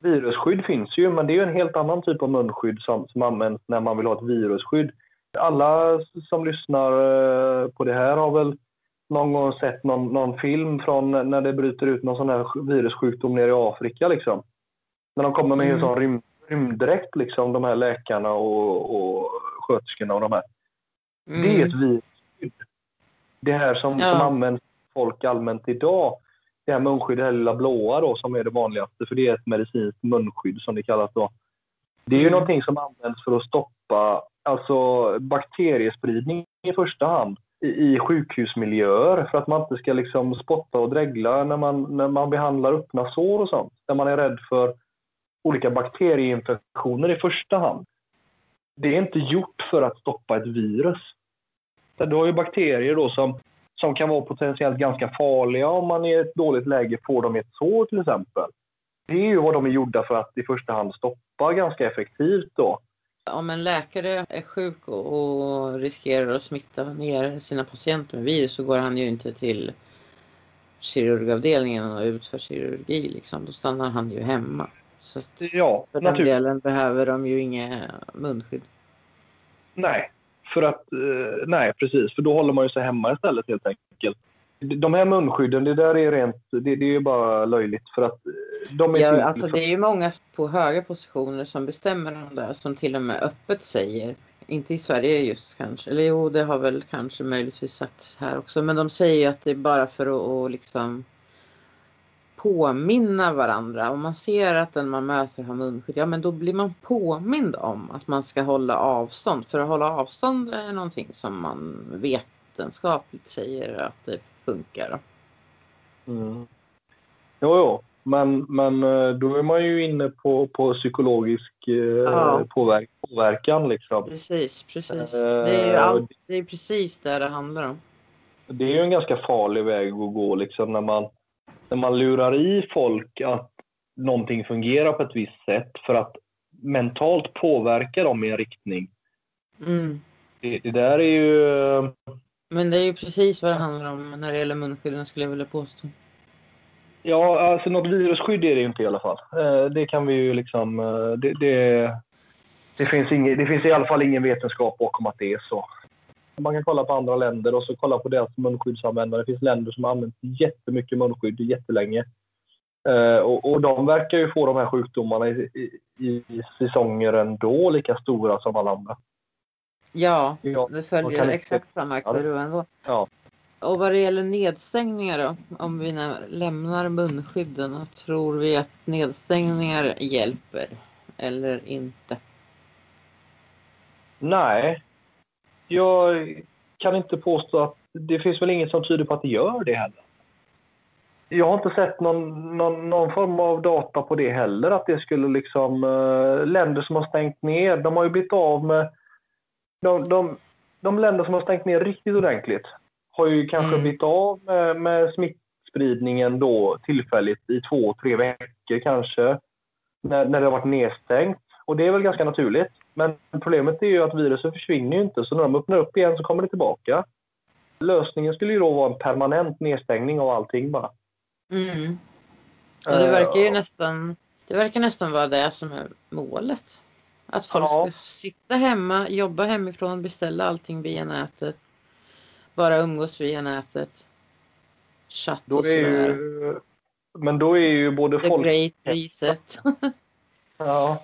Virusskydd finns ju, men det är en helt annan typ av munskydd som, som används när man vill ha ett virusskydd. Alla som lyssnar eh, på det här har väl någon gång sett någon, någon film från när det bryter ut någon sån här virussjukdom nere i Afrika. Liksom. När de kommer med mm. en sån rym, rymddräkt, liksom, de här läkarna och, och sköterskorna och de här. Mm. Det är ett virusskydd. Det här som, ja. som används folk allmänt idag, det här munskyddet, det här lilla blåa då, som är det vanligaste, för det är ett medicinskt munskydd som det kallas då. Det är ju mm. någonting som används för att stoppa alltså bakteriespridning i första hand i, sjukhusmiljöer för att man inte ska liksom spotta och dregla när man, när man behandlar öppna sår och sånt. Där man är rädd för olika bakterieinfektioner i första hand. Det är inte gjort för att stoppa ett virus. Du har ju bakterier då som, som kan vara potentiellt ganska farliga om man i ett dåligt läge får dem i ett sår till exempel. Det är ju vad de är gjorda för att i första hand stoppa ganska effektivt då. Om en läkare är sjuk och riskerar att smitta ner sina patienter med virus så går han ju inte till kirurgavdelningen och utför kirurgi. Liksom. Då stannar han ju hemma. Så ja, för den delen behöver de ju inga munskydd. Nej, för att, eh, nej precis, för då håller man ju sig hemma istället helt enkelt. De här munskydden, det där är rent, det, det är ju bara löjligt. För att eh, de är ja, alltså det är ju många på höga positioner som bestämmer om det som till och med öppet säger, inte i Sverige just kanske, eller jo det har väl kanske möjligtvis sagts här också, men de säger ju att det är bara för att liksom påminna varandra. Om man ser att den man möter har munskydd, ja men då blir man påmind om att man ska hålla avstånd. För att hålla avstånd är någonting som man vetenskapligt säger att det funkar. Mm. Jo, jo. Men, men eh, då är man ju inne på, på psykologisk eh, ja. påverk, påverkan. Liksom. Precis, precis. Eh, det är allt, det är precis det det handlar om. Det är ju en ganska farlig väg att gå liksom, när, man, när man lurar i folk att någonting fungerar på ett visst sätt för att mentalt påverka dem i en riktning. Mm. Det, det, där är ju men det är ju precis vad det handlar om när det gäller munskydden skulle jag vilja påstå. Ja, alltså något virusskydd är det inte i alla fall. Eh, det kan vi ju liksom... Eh, det, det, det, finns ingen, det finns i alla fall ingen vetenskap bakom att det är så. Man kan kolla på andra länder och så kolla på deras munskyddsanvändare. Det finns länder som har använt jättemycket munskydd jättelänge. Eh, och, och de verkar ju få de här sjukdomarna i, i, i säsonger ändå lika stora som alla andra. Ja, ja det följer exakt samma kurva ändå. Ja. Och vad det gäller nedstängningar då, om vi lämnar munskydden, tror vi att nedstängningar hjälper eller inte? Nej, jag kan inte påstå att det finns väl inget som tyder på att det gör det heller. Jag har inte sett någon, någon, någon form av data på det heller, att det skulle liksom... Äh, länder som har stängt ner, de har ju blivit av med de, de, de länder som har stängt ner riktigt ordentligt har ju kanske mm. blivit av med, med smittspridningen då tillfälligt i två, tre veckor kanske. När, när det har varit nedstängt. Och det är väl ganska naturligt. Men problemet är ju att viruset försvinner ju inte, så när de öppnar upp igen så kommer det tillbaka. Lösningen skulle ju då vara en permanent nedstängning av allting bara. Mm. Och det verkar ju nästan, det verkar nästan vara det som är målet. Att folk ja. ska sitta hemma, jobba hemifrån, beställa allting via nätet. Bara umgås via nätet. Chatt då och sådär. Ju, men då är ju både folk... great reset. ja.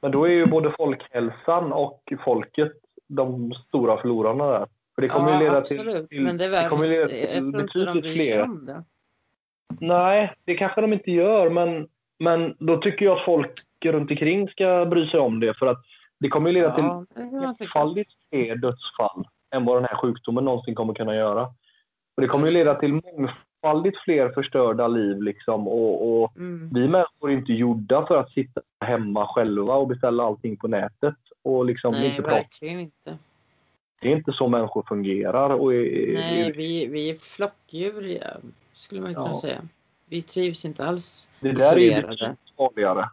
Men då är ju både folkhälsan och folket de stora förlorarna där. För det kommer ja, ju leda absolut. till, men det, det kommer leda till betydligt fler. Nej, det kanske de inte gör, men men då tycker jag att folk runt omkring ska bry sig om det för att det kommer leda ja, till enfaldigt fler dödsfall än vad den här sjukdomen någonsin kommer kunna göra. Och det kommer ju leda till mångfaldigt fler förstörda liv liksom och, och mm. vi människor är inte gjorda för att sitta hemma själva och beställa allting på nätet och liksom Nej, inte verkligen inte. Det är inte så människor fungerar. Och är, Nej, vi, vi är flockdjur, skulle man kunna ja. säga. Vi trivs inte alls Det där är ju farligare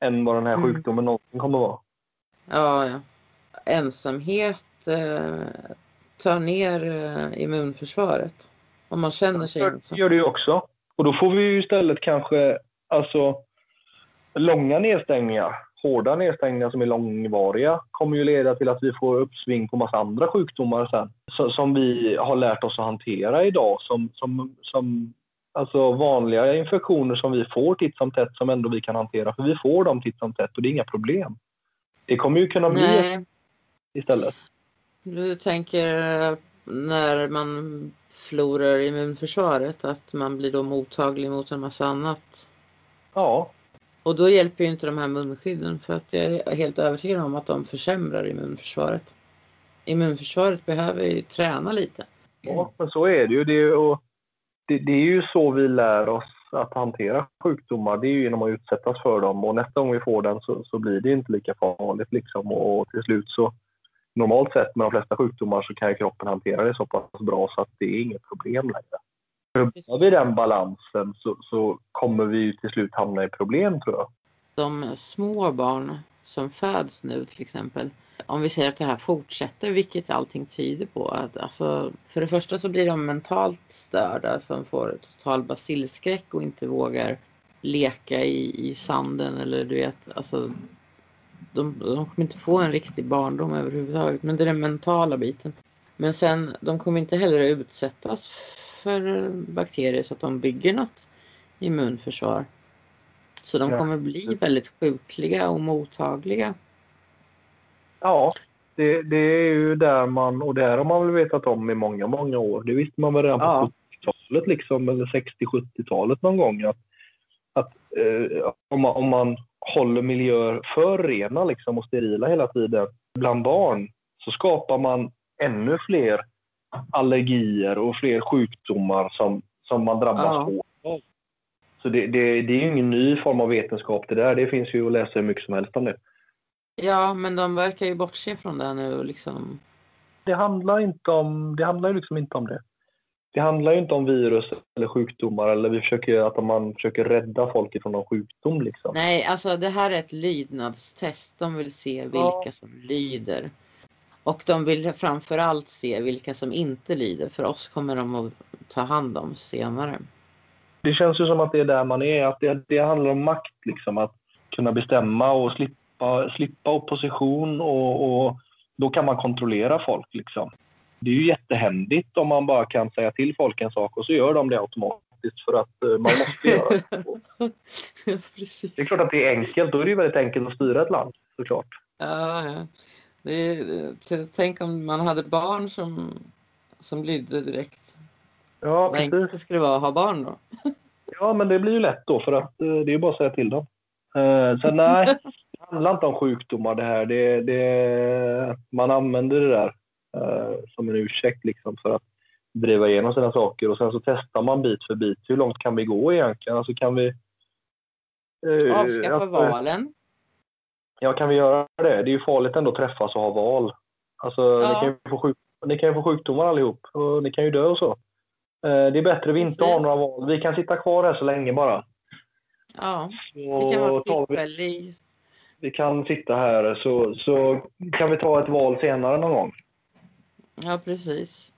än vad den här mm. sjukdomen någonsin kommer vara. Ja, ja. Ensamhet eh, tar ner eh, immunförsvaret. Om man känner sig ensam. Gör det ju också. Och då får vi ju istället kanske, alltså långa nedstängningar, hårda nedstängningar som är långvariga, kommer ju leda till att vi får uppsving på massa andra sjukdomar sen. som vi har lärt oss att hantera idag. Som, som, som alltså vanliga infektioner som vi får titt som tätt som ändå vi kan hantera. För vi får dem titt som tätt och det är inga problem. Det kommer ju kunna bli Nej. istället. Du tänker när man förlorar immunförsvaret att man blir då mottaglig mot en massa annat? Ja. Och då hjälper ju inte de här munskydden för att jag är helt övertygad om att de försämrar immunförsvaret. Immunförsvaret behöver ju träna lite. Ja, men så är det ju. Det är, och det, det är ju så vi lär oss att hantera sjukdomar. Det är ju genom att utsättas för dem och nästa gång vi får den så, så blir det inte lika farligt liksom och till slut så normalt sett med de flesta sjukdomar så kan kroppen hantera det så pass bra så att det är inget problem längre. Rubbar vi den balansen så, så kommer vi till slut hamna i problem tror jag. De små barn som föds nu till exempel, om vi säger att det här fortsätter, vilket allting tyder på. Att, alltså, för det första så blir de mentalt störda som får total basilskräck och inte vågar leka i, i sanden eller du vet, alltså de, de kommer inte få en riktig barndom överhuvudtaget. Men det är den mentala biten. Men sen, de kommer inte heller att utsättas för bakterier så att de bygger något immunförsvar. Så de kommer bli väldigt sjukliga och mottagliga. Ja, det, det är ju där man, och det här har man väl vetat om i många, många år. Det visste man väl redan på ja. 70-talet liksom, eller 60-70-talet någon gång. Att, att eh, om, man, om man håller miljöer för rena liksom, och sterila hela tiden bland barn så skapar man ännu fler allergier och fler sjukdomar som, som man drabbas ja. av. Så det, det, det är ju ingen ny form av vetenskap det där. Det finns ju att läsa hur mycket som helst om det. Ja, men de verkar ju bortse från det nu liksom. Det handlar inte om det. Handlar liksom inte om det det handlar ju inte om virus eller sjukdomar eller vi försöker att man försöker rädda folk från någon sjukdom. Liksom. Nej, alltså det här är ett lydnadstest. De vill se vilka ja. som lyder. Och de vill framförallt se vilka som inte lyder. För oss kommer de att ta hand om senare. Det känns ju som att det är där man är. Att det, det handlar om makt, liksom. Att kunna bestämma och slippa, slippa opposition och, och då kan man kontrollera folk. Liksom det är ju jättehändigt om man bara kan säga till folk en sak och så gör de det automatiskt för att eh, man måste göra det. det är klart att det är enkelt. Då är det ju väldigt enkelt att styra ett land såklart. Ja, ja. Det är, tänk om man hade barn som, som lydde direkt. Ja, Vad enkelt det skulle vara att ha barn då. ja, men det blir ju lätt då för att eh, det är bara att säga till dem. Uh, så nej, det handlar inte om sjukdomar det här. Det, det, man använder det där eh, som en ursäkt liksom för att driva igenom sina saker och sen så testar man bit för bit. Hur långt kan vi gå egentligen? Alltså kan vi... Eh, Avskaffa att, valen? Ja, kan vi göra det? Det är ju farligt ändå att träffas och ha val. Alltså, ja. ni, kan ju få sjuk, ni kan få sjukdomar allihop och ni kan ju dö och så. Eh, det är bättre att vi inte har några val. Vi kan sitta kvar här så länge bara. Ja, det kan vara tillfällig. Vi kan sitta här så, så kan vi ta ett val senare någon gång. Ja, precis.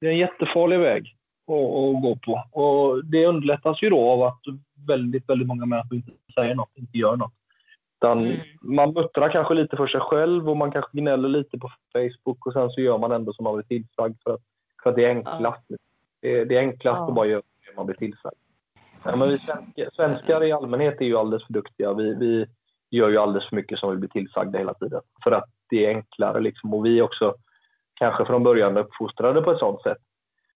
Det är en jättefarlig väg att, gå på. Och det underlättas ju då av att väldigt, väldigt många människor inte säger något, inte gör något. Mm. Man muttrar kanske lite för sig själv och man kanske gnäller lite på Facebook och sen så gör man ändå som man blir tillsagd för att, för att det är enklast. Ja. Det, det, är enklast ja. att bara göra det man blir tillsagd. Ja, men vi svenskar, svenskar i allmänhet är ju alldeles för duktiga. Vi, vi gör ju alldeles för mycket som vi blir tillsagda hela tiden. För att det är enklare liksom. Och vi också kanske från början uppfostrade på ett sådant sätt.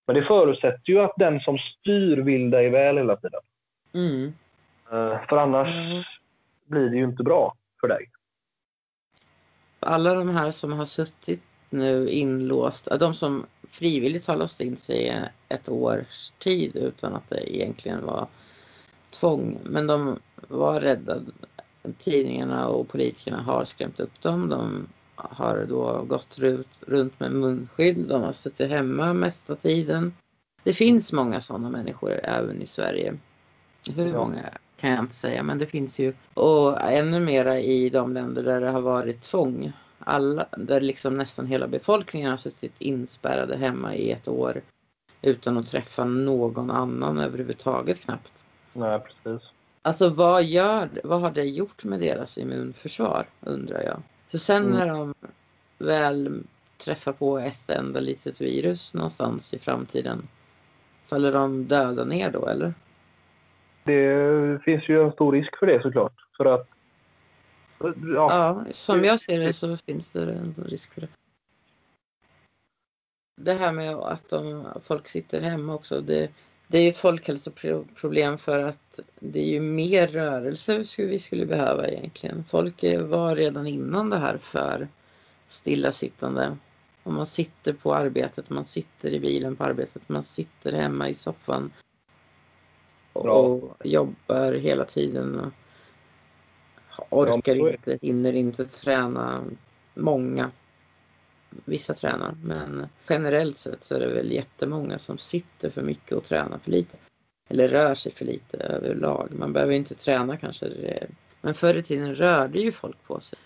Men det förutsätter ju att den som styr vill dig väl hela tiden. Mm. Eh, för annars mm. blir det ju inte bra för dig. Alla de här som har suttit nu inlåst, de som frivilligt har låst in sig ett års tid utan att det egentligen var tvång. Men de var rädda. Tidningarna och politikerna har skrämt upp dem. De har då gått runt med munskydd. De har suttit hemma mesta tiden. Det finns många sådana människor även i Sverige. Hur många kan jag inte säga, men det finns ju. Och ännu mera i de länder där det har varit tvång. Alla, där liksom nästan hela befolkningen har suttit inspärrade hemma i ett år utan att träffa någon annan överhuvudtaget knappt. Nej, precis. Alltså vad gör vad har det gjort med deras immunförsvar undrar jag. Så sen mm. när de väl träffar på ett enda litet virus någonstans i framtiden faller de döda ner då eller? Det finns ju en stor risk för det såklart. För att Ja, ja som jag ser det så finns det en risk för det. Det här med att de, folk sitter hemma också. Det, det är ju ett folkhälsoproblem för att det är ju mer rörelse vi skulle behöva egentligen. Folk var redan innan det här för stillasittande. Om man sitter på arbetet, man sitter i bilen på arbetet, man sitter hemma i soffan och Bra. jobbar hela tiden orkar inte, hinner inte träna. Många. Vissa tränar, men generellt sett så är det väl jättemånga som sitter för mycket och tränar för lite. Eller rör sig för lite överlag. Man behöver inte träna kanske. Men förr i tiden rörde ju folk på sig.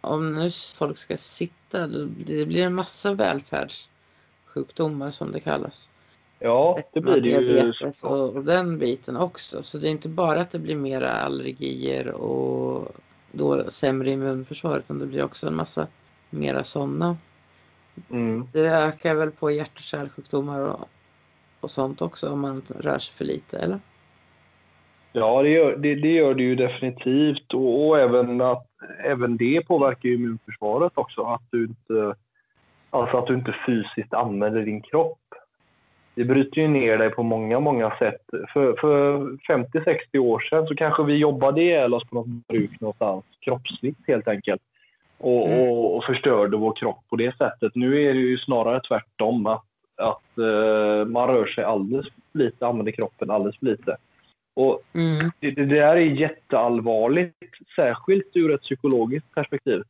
Om nu folk ska sitta, det blir en massa välfärdssjukdomar som det kallas. Ja, det blir det ju. Och, och den biten också. Så det är inte bara att det blir mera allergier och då sämre immunförsvar utan det blir också en massa mera sådana. Mm. Det ökar väl på hjärt och kärlsjukdomar och, och sånt också om man rör sig för lite, eller? Ja, det gör det, det, gör det ju definitivt och, och, även, att, även det påverkar immunförsvaret också. Att du inte, alltså att du inte fysiskt använder din kropp det bryter ju ner dig på många, många sätt. För, för 50-60 år sedan så kanske vi jobbade ihjäl oss på något bruk någonstans, kroppsligt helt enkelt. Och, mm. och, och, förstörde vår kropp på det sättet. Nu är det ju snarare tvärtom. Att, att uh, man rör sig alldeles för lite, använder kroppen alldeles för lite. Och mm. det, det där är jätteallvarligt, särskilt ur ett psykologiskt perspektiv.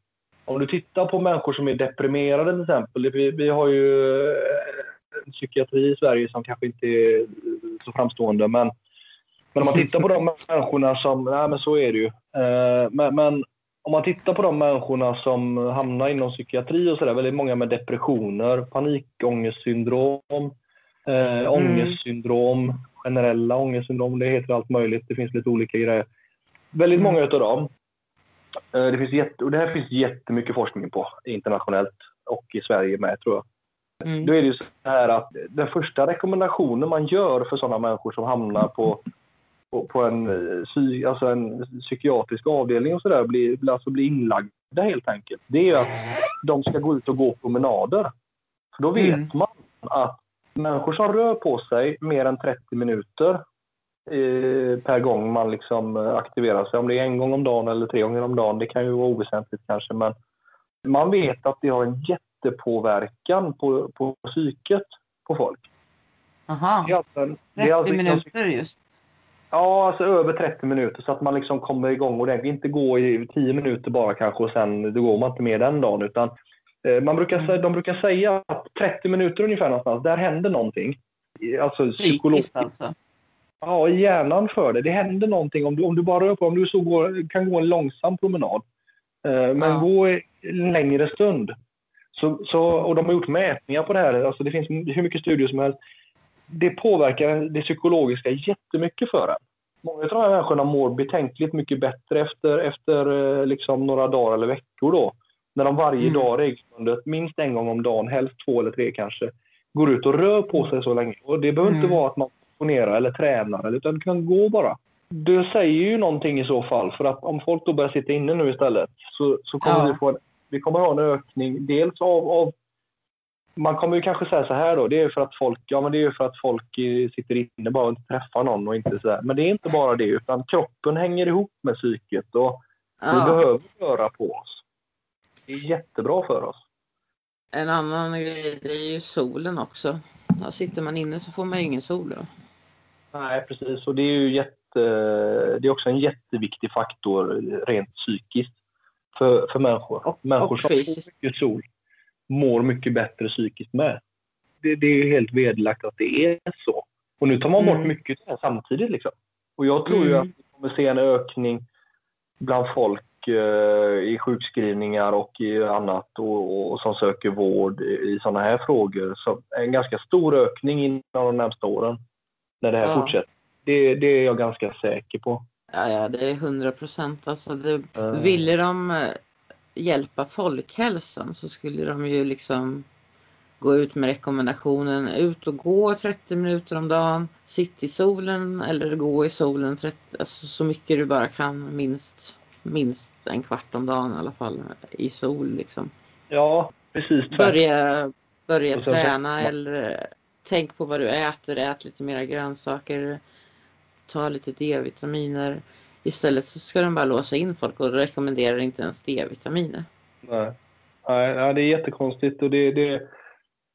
Om du tittar på människor som är deprimerade till exempel. Vi, vi har ju psykiatri i Sverige som kanske inte är så framstående. Men, men om man tittar på de människorna som... Nej, men så är det ju. Eh, men, men, om man tittar på de människorna som hamnar inom psykiatri och sådär, väldigt många med depressioner, panikångestsyndrom, eh, mm. ångestsyndrom, generella ångestsyndrom, det heter allt möjligt. Det finns lite olika grejer. Väldigt mm. många utav dem. Eh, det, finns jätte, och det här finns jättemycket forskning på internationellt och i Sverige med tror jag. Mm. Då är det ju så här att den första rekommendationen man gör för sådana människor som hamnar på, på, på en, eh, alltså en psykiatrisk avdelning och sådär, blir, alltså blir inlagda helt enkelt. Det är att de ska gå ut och gå promenader. För då vet mm. man att människor som rör på sig mer än 30 minuter eh, per gång man liksom aktiverar sig, om det är en gång om dagen eller tre gånger om dagen, det kan ju vara oväsentligt kanske, men man vet att det har en jätte jättepåverkan på, på psyket på folk. Aha. Det är alltså en, 30 alltså minuter just? Ja, alltså över 30 minuter så att man liksom kommer igång ordentligt. Inte gå i 10 minuter bara kanske och sen då går man inte mer den dagen. Utan, eh, man brukar. De brukar säga att 30 minuter ungefär någonstans, där händer någonting. Alltså psykologiskt. Alltså. Ja, i hjärnan för det. Det händer någonting om du, om du bara rör på om du så går, kan gå en långsam promenad. Eh, men ja. gå en längre stund så, så, och de har gjort mätningar på det här. Alltså det finns hur mycket studier som helst. Det påverkar det psykologiska jättemycket för en. Många av de här människorna mår betänkligt mycket bättre efter, efter eh, liksom några dagar eller veckor. Då, när de varje mm. dag regelbundet, minst en gång om dagen, helst två eller tre kanske, går ut och rör på sig så länge. Och Det behöver mm. inte vara att man motionerar eller tränar, utan det kan gå bara. Det säger ju någonting i så fall, för att om folk då börjar sitta inne nu istället så, så kommer ja. vi få en vi kommer ha en ökning dels av, av man kommer ju kanske säga så här då, det är för att folk, ja men det är för att folk sitter inne bara och inte träffar någon och inte så här. Men det är inte bara det, utan kroppen hänger ihop med psyket och ja. vi behöver röra på oss. Det är jättebra för oss. En annan grej, det är ju solen också. Där sitter man inne så får man ju ingen sol då. Nej, precis. Och det är ju jätte, det är också en jätteviktig faktor rent psykiskt för, för människor. Och, människor och som fysiskt. får mycket sol mår mycket bättre psykiskt med. Det, det är helt vederlagt att det är så. Och nu tar man bort mm. mycket samtidigt. Liksom. Och jag tror mm. ju att vi kommer se en ökning bland folk eh, i sjukskrivningar och i annat och, och, som söker vård i, i sådana här frågor. Så en ganska stor ökning inom de närmsta åren när det här ja. fortsätter. Det, det är jag ganska säker på. Ja, ja det är hundra procent. Alltså, det, mm. Ville de hjälpa folkhälsan så skulle de ju liksom gå ut med rekommendationen ut och gå 30 minuter om dagen. Sitt i solen eller gå i solen 30, alltså så mycket du bara kan. Minst, minst en kvart om dagen i alla fall i sol liksom. Ja, precis. Börja, börja träna så... eller tänk på vad du äter. Ät lite mera grönsaker. Ta lite D-vitaminer. Istället så ska de bara låsa in folk och rekommenderar inte ens D-vitaminer. Nej. Nej, det är jättekonstigt och det, det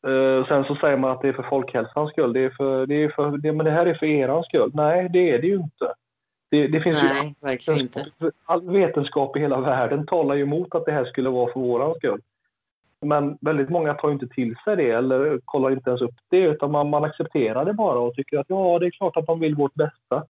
Uh, sen så säger man att det är för folkhälsans skull. Det, är för, det, är för, det, men det här är för er skull. Nej, det är det ju inte. Det, det finns Nej, ju verkligen inte. All vetenskap i hela världen talar ju emot att det här skulle vara för våran skull. Men väldigt många tar inte till sig det eller kollar inte ens upp det utan man, man accepterar det bara och tycker att ja, det är klart att de vill vårt bästa.